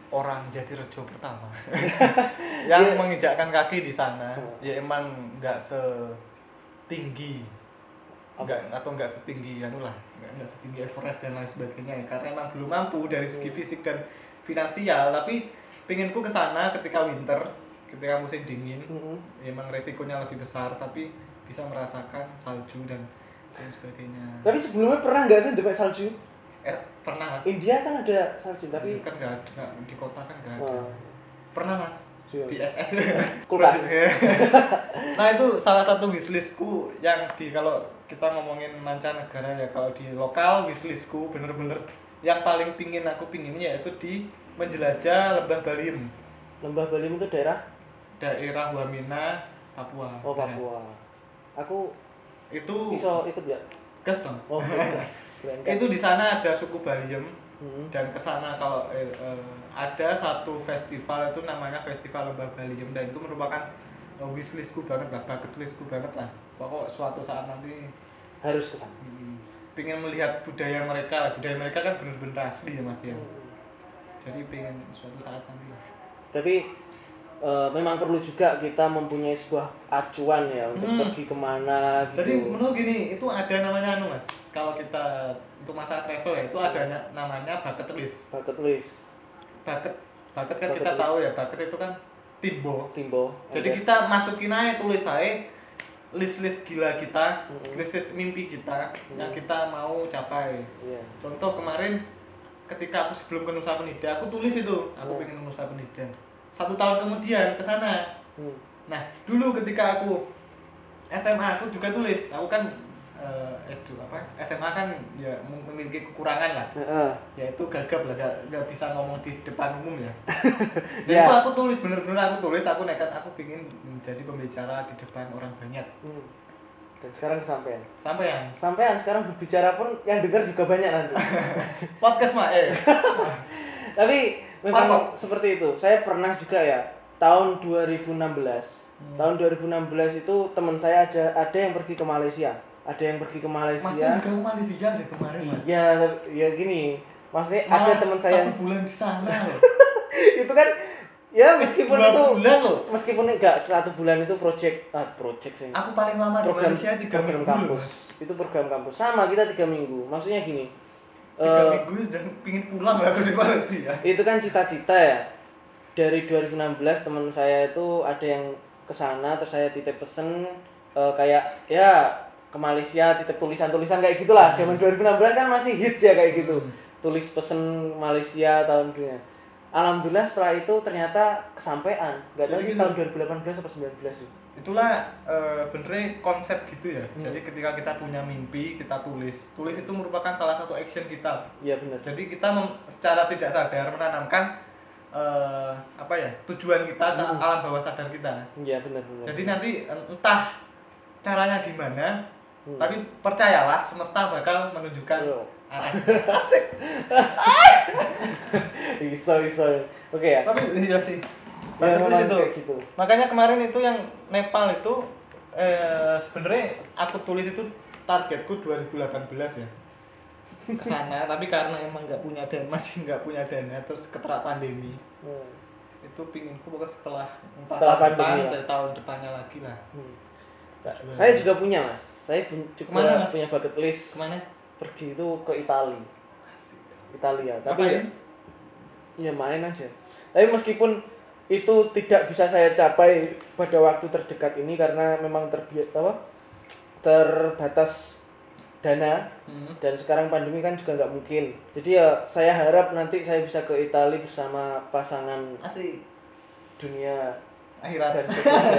orang jati rejo pertama. Yang Iya. menginjakkan kaki di sana. Hmm. ya emang nggak setinggi. Nggak atau nggak setinggi anu lah. Nggak nggak setinggi Everest dan lain sebagainya ya. Karena emang belum mampu dari segi Hmm. fisik dan finansial. Tapi pinginku ke sana ketika winter ketika musim dingin Mm-mm. emang resikonya lebih besar tapi bisa merasakan salju dan dan sebagainya Tapi sebelumnya pernah nggak sih deket salju? eh pernah mas India kan ada salju, tapi kan nggak ada di kota kan nggak ada Wah. pernah mas Iya. di SS Kulkas. nah itu salah satu wishlistku yang di kalau kita ngomongin mancanegara ya kalau di lokal wishlistku bener-bener yang paling pingin aku pingin yaitu di menjelajah lembah Baliem Lembah Balim itu daerah daerah Wamena Papua oh Barat. Papua. Aku itu bisa ikut ya? gas bang Oh, itu di sana ada suku Baliem Hmm. dan ke sana kalau eh, eh, ada satu festival itu namanya Festival Lembah Baliem dan itu merupakan eh, wishlistku banget lah, bucket listku banget lah. Pokok suatu saat nanti Harus ke sana. hmm, pengen melihat budaya mereka lah. Budaya mereka kan bener-bener asli ya mas ya. Hmm. Jadi pengen suatu saat nanti lah. Tapi eh, memang perlu juga kita mempunyai sebuah acuan ya untuk Hmm. pergi ke mana gitu. Jadi menurut gini, itu ada namanya anu mas. Kalau kita untuk masalah travel ya itu ada na- namanya bucket list. bucket list, Bucket, bucket kan Bucket kita list. tahu ya, bucket itu kan timbo. timbo. Jadi Ada. kita masukin aja tulis aja list-list gila kita, Mm-mm. list-list mimpi kita yang kita mau capai. Iya. Contoh kemarin ketika aku sebelum ke Nusa Penida, aku tulis itu, aku Oh. pengen ke Nusa Penida. Satu tahun kemudian ke sana. Hmm. Nah, dulu ketika aku SMA aku juga tulis, aku kan eh edu apa? SMA kan ya mem- memiliki kekurangan lah Heeh. yaitu gagap lah gak, gak bisa ngomong di depan umum ya dan Ya. itu aku tulis bener-bener aku tulis aku nekat aku pingin menjadi pembicara di depan orang banyak Hmm. Dan sekarang kesampaian. sampai yang Sampean sekarang berbicara pun yang dengar juga banyak nanti. podcast mak eh Tapi memang seperti itu. Saya pernah juga ya tahun 2016. Hmm. Tahun 2016 itu teman saya aja ada yang pergi ke Malaysia. Ada yang pergi ke masih Malaysia. juga ke Malaysia aja kemarin mas Ya, ya gini. Maksudnya ada Malah teman saya satu bulan di sana loh itu kan ya meskipun dua itu bulan loh meskipun enggak satu bulan itu project ah project sih. aku paling lama di program Malaysia tiga program minggu kampus. Itu program kampus. Sama kita tiga minggu. Maksudnya gini. Tiga eh, minggu sudah pingin pulang lah aku di Malaysia itu kan cita-cita ya. Dari 2016 teman saya itu ada yang ke sana terus saya titip pesen eh, kayak ya ke Malaysia titip tulisan-tulisan kayak gitulah. Zaman 2016 kan masih hits ya kayak gitu. Hmm. tulis pesen Malaysia tahun dunia Alhamdulillah setelah itu ternyata kesampaian nggak tahu sih gitu. tahun 2018 atau 19 sih itulah eh, benernya konsep gitu ya Hmm. jadi ketika kita punya mimpi kita tulis tulis itu merupakan salah satu action kita iya benar jadi kita mem- secara tidak sadar menanamkan eh, apa ya tujuan kita ke Hmm. alam bawah sadar kita iya benar benar jadi nanti en- entah caranya gimana Hmm. tapi percayalah semesta bakal menunjukkan Iya. Asik bisa bisa oke ya tapi iya sih Ya, memang itu. gitu makanya kemarin itu yang Nepal itu eh, sebenarnya aku tulis itu targetku 2018 ya ke sana tapi karena emang nggak punya dana masih nggak punya dana terus keterak pandemi Hmm. itu pinginku pokoknya setelah Setelah tahun pandemi depan ya. atau tahun depannya lagi lah Hmm. Saya juga punya mas. Saya juga Ke mana, Mas? punya bucket list. ke mana Pergi itu ke. Italia. Ngapain? Tapi ya main aja. Tapi meskipun itu tidak bisa saya capai pada waktu terdekat ini karena memang terbiasa apa terbatas dana Hmm. dan sekarang pandemi kan juga nggak mungkin. Jadi ya saya harap nanti saya bisa ke Italia bersama pasangan Asik. dunia Akhirat. dan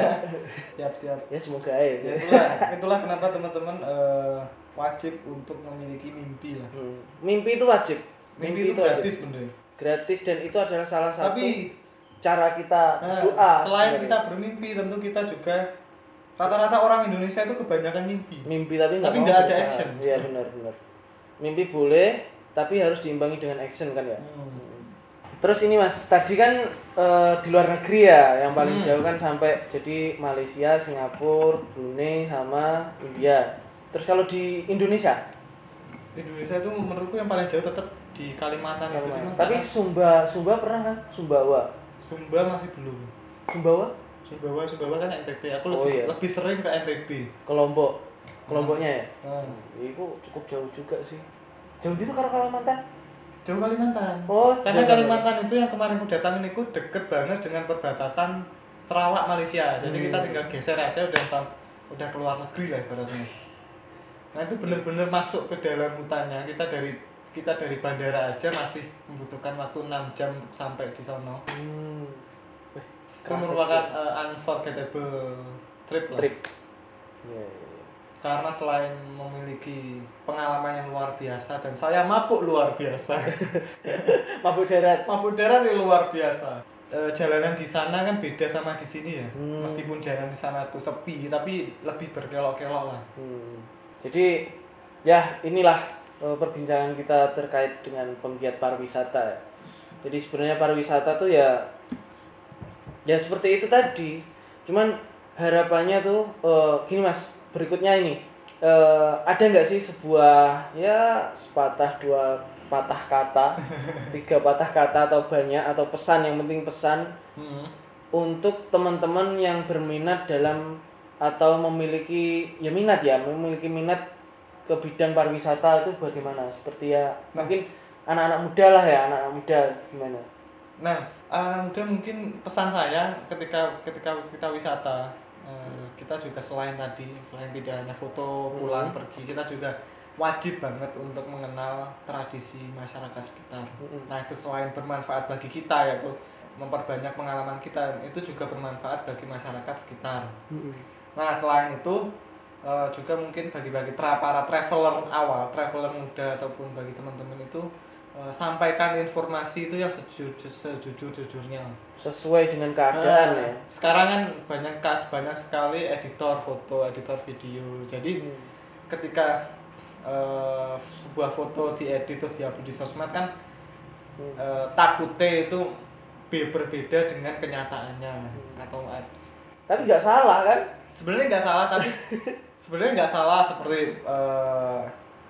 siap siap. ya semoga ya. Ya, itulah itulah kenapa teman-teman eh, wajib untuk memiliki mimpi lah. Hmm. Mimpi itu wajib. Mimpi, itu wajib. gratis bener. Gratis dan itu adalah salah satu Tapi cara kita Nah, doa. selain sebenarnya. kita bermimpi tentu kita juga rata-rata orang Indonesia itu kebanyakan mimpi mimpi tapi nggak Tapi nggak ada action. Iya benar benar. Mimpi boleh tapi harus diimbangi dengan action kan ya. Hmm. Terus ini mas, tadi kan eh, di luar negeri ya, yang paling Hmm. jauh kan sampai jadi Malaysia, Singapura, Brunei sama India. Terus kalau di Indonesia, Indonesia itu menurutku yang paling jauh tetap di Kalimantan itu sih tapi Sumba, Sumba pernah kan? Sumbawa, Sumba masih belum Sumbawa, Sumbawa Sumbawa kan NTT aku Oh, lebih, iya. lebih sering ke NTB Kelompok, kelompoknya ya. Hmm. Itu cukup jauh juga sih. Jauh itu kalau Kalimantan? Jauh Kalimantan Oh, karena jauh Kalimantan itu yang kemarin aku datangin itu deket banget dengan perbatasan Sarawak Malaysia jadi Hmm. kita tinggal geser aja udah udah keluar negeri lah ibaratnya nah itu bener-bener masuk ke dalam hutannya kita dari kita dari bandara aja masih membutuhkan waktu 6 jam untuk sampai di sana Hmm. Eh, itu merupakan uh, unforgettable trip lah trip. Iya, iya. Karena selain memiliki pengalaman yang luar biasa dan saya mabuk luar biasa Mabuk darat. mabuk darat itu luar biasa Eh, jalanan di sana kan beda sama di sini ya Hmm. meskipun jalan di sana tuh sepi tapi lebih berkelok-kelok lah Hmm. Jadi ya inilah eh, perbincangan kita terkait dengan penggiat pariwisata. ya. Jadi sebenarnya pariwisata tuh ya ya seperti itu tadi. Cuman harapannya tuh eh, gini mas, berikutnya ini eh, ada nggak sih sebuah ya sepatah dua patah kata, tiga patah kata atau banyak atau pesan yang penting pesan Hmm. untuk teman-teman yang berminat dalam atau memiliki ya minat ya memiliki minat ke bidang pariwisata itu bagaimana seperti ya Nah. mungkin anak-anak muda lah ya anak-anak muda gimana Nah, anak muda mungkin pesan saya ketika ketika kita wisata eh, kita juga selain tadi selain tidak hanya foto pulang Hmm. pergi kita juga wajib banget untuk mengenal tradisi masyarakat sekitar. Mm-mm. Nah itu selain bermanfaat bagi kita yaitu memperbanyak pengalaman kita itu juga bermanfaat bagi masyarakat sekitar. Nah selain itu eh, juga mungkin bagi-bagi para traveler awal, traveler muda ataupun bagi teman-teman itu eh, sampaikan informasi itu yang sejujur sejujur-jujurnya. sesuai dengan keadaan Nah, ya Sekarang kan banyak kas banyak sekali editor foto, editor video. Jadi Hmm. ketika eh, sebuah foto diedit terus diupload di sosmed kan Hmm. eh, takutnya itu be- berbeda dengan kenyataannya atau tapi nggak salah kan sebenarnya nggak salah tapi sebenarnya nggak salah seperti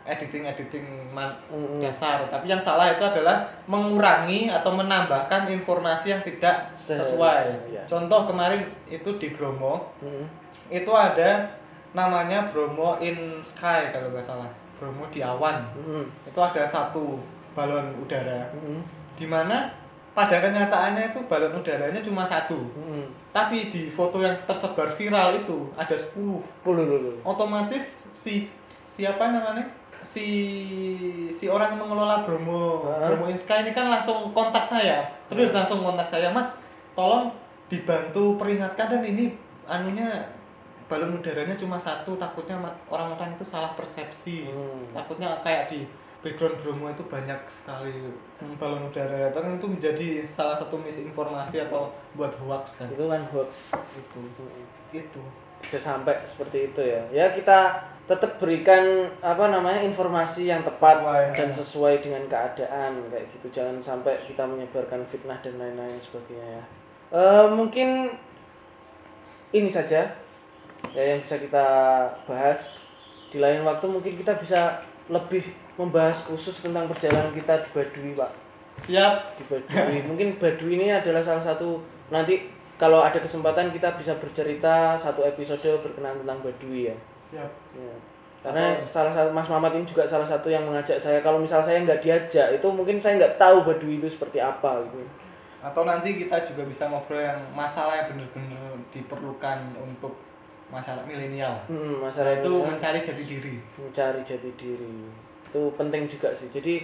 editing editing Mm-mm. dasar tapi yang salah itu adalah mengurangi atau menambahkan informasi yang tidak sesuai ya. contoh kemarin itu di Bromo Hmm. itu ada namanya Bromo in Sky kalau nggak salah Bromo di awan Hmm. itu ada satu balon udara Hmm. di mana pada kenyataannya itu balon udaranya cuma satu Hmm. tapi di foto yang tersebar viral itu ada 10 Puluh dulu otomatis si siapa namanya si si orang yang mengelola Bromo. Ah. Bromo in Sky ini kan langsung kontak saya. Terus langsung kontak saya mas tolong dibantu peringatkan. Dan ini anunya balon udaranya cuma satu takutnya orang-orang itu salah persepsi. Hmm. takutnya kayak di background Bromo itu banyak sekali balon udara. Kan itu menjadi salah satu misinformasi atau buat hoax kan. Itu kan hoax itu. Itu. Bisa sampai seperti itu ya. Ya kita tetap berikan apa namanya informasi yang tepat Sesuai. dan sesuai dengan keadaan kayak gitu jangan sampai kita menyebarkan fitnah dan lain-lain sebagainya ya Eh, mungkin ini saja ya yang bisa kita bahas di lain waktu mungkin kita bisa lebih membahas khusus tentang perjalanan kita di Baduy pak siap di Baduy. Mungkin Baduy ini adalah salah satu nanti kalau ada kesempatan kita bisa bercerita satu episode berkenaan tentang Baduy ya. Siap Ya. Karena salah satu Mas Mamat ini juga salah satu yang mengajak saya. Kalau misal saya nggak diajak, itu mungkin saya nggak tahu Baduy itu seperti apa gitu. atau nanti kita juga bisa ngobrol yang masalah yang benar-benar diperlukan untuk masyarakat milenial Hmm, Nah, masalah itu itu mencari jati diri mencari jati diri itu penting juga sih jadi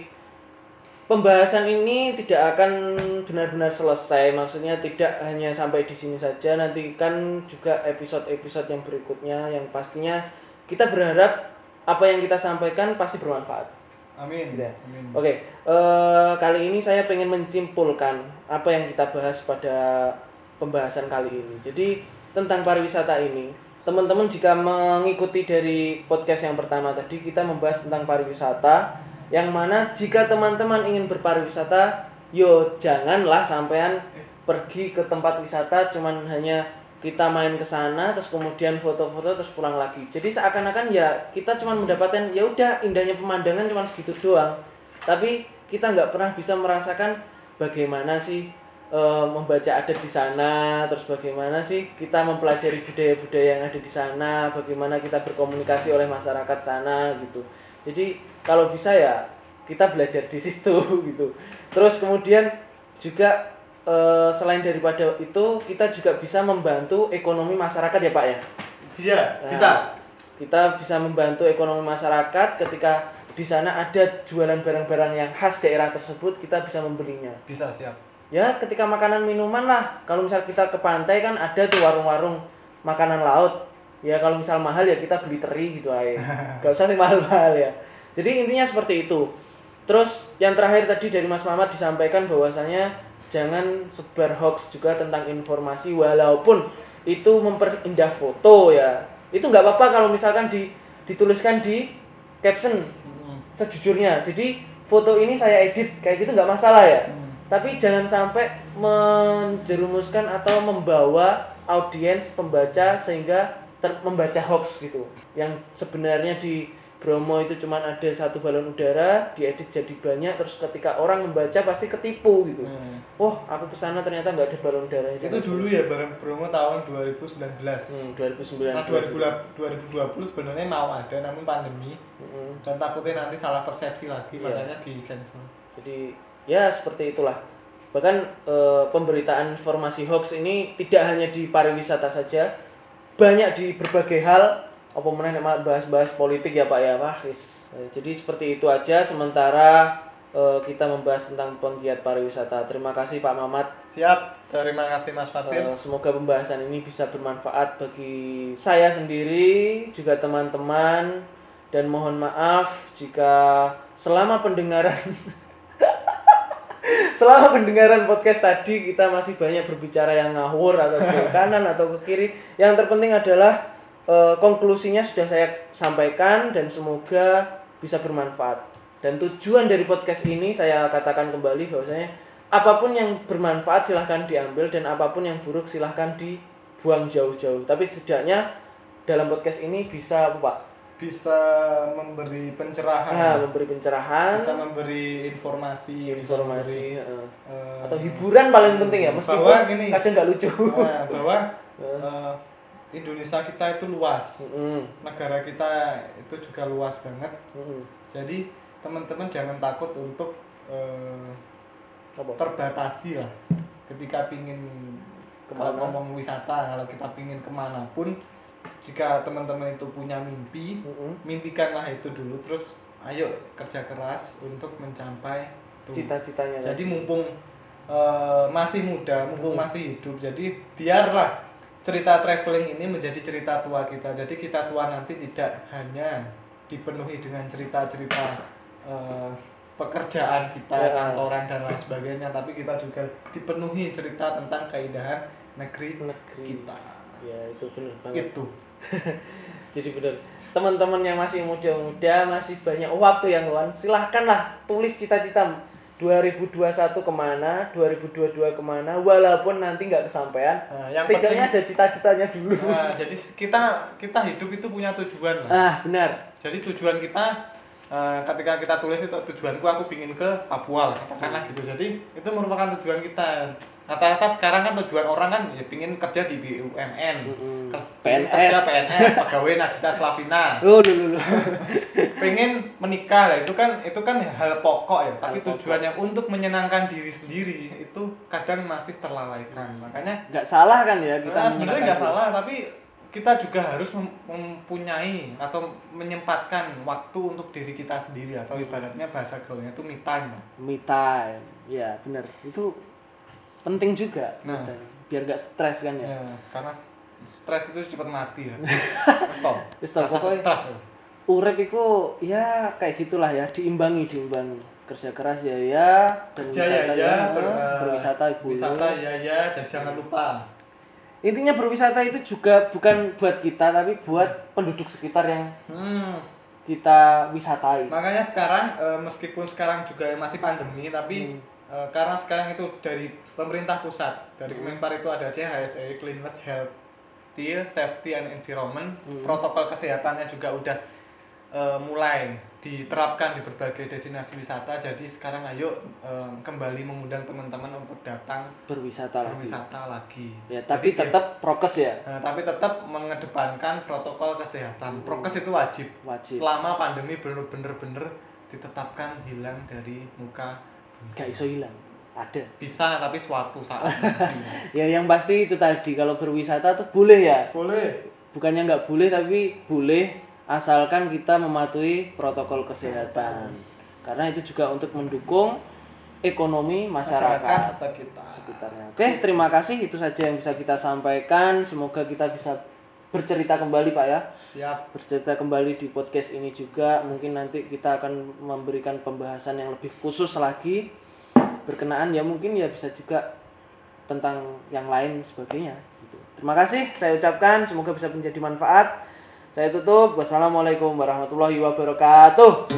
pembahasan ini tidak akan benar-benar selesai. Maksudnya tidak hanya sampai di sini saja. Nanti kan juga episode-episode yang berikutnya yang pastinya kita berharap apa yang kita sampaikan pasti bermanfaat. Amin. Ya. amin. Oke, eh, kali ini saya pengen menyimpulkan apa yang kita bahas pada pembahasan kali ini. Jadi tentang pariwisata ini, teman-teman jika mengikuti dari podcast yang pertama tadi kita membahas tentang pariwisata, yang mana jika teman-teman ingin berpariwisata, yo janganlah sampean pergi ke tempat wisata cuman hanya kita main ke sana terus kemudian foto-foto terus pulang lagi. Jadi seakan-akan ya kita cuma mendapatkan ya udah indahnya pemandangan cuma segitu doang. Tapi kita nggak pernah bisa merasakan bagaimana sih eh, membaca adat di sana, terus bagaimana sih kita mempelajari budaya-budaya yang ada di sana, bagaimana kita berkomunikasi oleh masyarakat sana gitu. Jadi kalau bisa ya kita belajar di situ gitu. Terus kemudian juga eh, selain daripada itu kita juga bisa membantu ekonomi masyarakat ya Pak ya. bisa Nah, bisa Kita bisa membantu ekonomi masyarakat ketika di sana ada jualan barang-barang yang khas daerah tersebut kita bisa membelinya. bisa siap Ya ketika makanan minuman lah. Kalau misal kita ke pantai kan ada tuh warung-warung makanan laut. Ya kalau misal mahal ya kita beli teri gitu aja. Gak usah sih mahal-mahal ya. Jadi intinya seperti itu. Terus yang terakhir tadi dari Mas Mamat disampaikan bahwasanya jangan sebar hoax juga tentang informasi walaupun itu memperindah foto ya. Itu nggak apa-apa kalau misalkan di, dituliskan di caption sejujurnya. Jadi foto ini saya edit kayak gitu nggak masalah ya. Tapi jangan sampai menjerumuskan atau membawa audiens pembaca sehingga ter- membaca hoax gitu. Yang sebenarnya di Bromo itu cuma ada satu balon udara, diedit jadi banyak, terus ketika orang membaca pasti ketipu gitu. Hmm. Wah, aku ke sana ternyata nggak ada balon udara itu dulu ya bareng promo tahun 2019 Hmm, 2019. nah 2020 sebenarnya mau ada namun pandemi Mm-mm. dan takutnya nanti salah persepsi lagi Iya. makanya di cancel Jadi ya seperti itulah. Bahkan eh, pemberitaan informasi hoax ini tidak hanya di pariwisata saja, banyak di berbagai hal. Apa mana nek bahas-bahas politik ya Pak ya, wis. Eh, jadi seperti itu aja. Sementara eh, kita membahas tentang penggiat pariwisata. Terima kasih Pak Mamat. siap terima kasih Mas Fatir Eh, semoga pembahasan ini bisa bermanfaat bagi saya sendiri, juga teman-teman, dan mohon maaf jika selama pendengaran selama pendengaran podcast tadi kita masih banyak berbicara yang ngawur atau ke kanan atau ke kiri. Yang terpenting adalah eh, konklusinya sudah saya sampaikan dan semoga bisa bermanfaat. Dan tujuan dari podcast ini saya katakan kembali bahwasanya apa pun yang bermanfaat silahkan diambil dan apa pun yang buruk silahkan dibuang jauh-jauh. Tapi setidaknya dalam podcast ini bisa apa Pak? bisa memberi pencerahan Nah, memberi pencerahan, bisa memberi informasi, bisa informasi, memberi, eh, atau hiburan paling penting ya meskipun bahwa gini. kadang nggak lucu. nah, bahwa eh, Indonesia kita itu luas. Mm-mm, negara kita itu juga luas banget. Mm-mm. jadi teman-teman jangan takut untuk eh, terbatasi lah. Ketika pingin kalau ngomong wisata kalau kita pingin ke mana pun jika teman-teman itu punya mimpi Mm-mm. mimpikanlah itu dulu. Terus ayo kerja keras untuk mencapai Cita-citanya. jadi mumpung eh, masih muda mumpung masih hidup jadi biarlah cerita traveling ini menjadi cerita tua kita jadi kita tua nanti tidak hanya dipenuhi dengan cerita-cerita eh, pekerjaan kita Ya. kantoran dan lain sebagainya tapi kita juga dipenuhi cerita tentang keindahan negeri negeri. kita Ya itu benar banget. itu Jadi benar. Teman-teman yang masih muda-muda masih banyak waktu yang luang. Silahkanlah tulis cita-cita 2021 ke mana, 2022 ke mana, walaupun nanti nggak kesampaian. Nah, yang setidaknya ada cita-citanya dulu. nah, jadi kita kita hidup itu punya tujuan lah Ah benar. jadi tujuan kita eh, ketika kita tulis itu tujuanku aku pingin ke Papua lah katakanlah gitu jadi itu merupakan tujuan kita rata-rata sekarang kan tujuan orang kan ya pingin kerja di BUMN PNS. kerja PNS pegawai Nagita Slavina Oh dulu. pengen menikah lah itu kan itu kan hal pokok ya tapi Hal pokok. tujuan yang untuk menyenangkan diri sendiri itu kadang masih terlalaikan makanya Nggak salah kan ya kita. Nah, sebenarnya nggak salah tapi kita juga harus mem- mempunyai atau menyempatkan waktu untuk diri kita sendiri atau ibaratnya bahasa gaulnya itu me time me time ya benar itu penting juga Nah. biar gak stres kan ya Ya, karena stres itu cepat mati ya. Stop. Rasa pokoknya- stres. ya. urip itu ya kayak gitulah ya diimbangi diimbangi kerja keras ya ya dan Kerja ya wisata ya, ber- berwisata boleh. wisata ya ya, dan jangan lupa intinya berwisata itu juga bukan buat kita tapi buat penduduk sekitar yang Hmm, kita wisatai makanya sekarang eh, meskipun sekarang juga masih pandemi tapi Hmm. eh, karena sekarang itu dari pemerintah pusat dari Hmm. Kemenpar itu ada CHSE Cleanliness Healthy Safety and Environment Hmm. protokol kesehatannya juga udah eh, mulai diterapkan di berbagai destinasi wisata. Jadi sekarang ayo eh, kembali mengundang teman-teman untuk datang berwisata lagi. berwisata lagi. Ya tapi Jadi, tetap prokes ya? Nah, tapi tetap mengedepankan protokol kesehatan. Prokes itu wajib. wajib. Selama pandemi belum bener-bener ditetapkan hilang dari muka gak iso hilang. Ada. Bisa tapi suatu saat. ya yang pasti itu tadi. Kalau berwisata tuh boleh ya? Boleh. bukannya nggak boleh tapi boleh asalkan kita mematuhi protokol kesehatan. Karena itu juga untuk mendukung ekonomi Masyarakat. Masyarakat sekitar. sekitarnya. Oke terima kasih. Itu saja yang bisa kita sampaikan. Semoga kita bisa bercerita kembali pak ya. Siap. bercerita kembali di podcast ini juga. Mungkin nanti kita akan memberikan pembahasan yang lebih khusus lagi. Berkenaan ya mungkin ya bisa juga tentang yang lain sebagainya. Gitu. terima kasih. Saya ucapkan semoga bisa menjadi manfaat saya tutup wassalamualaikum warahmatullahi wabarakatuh.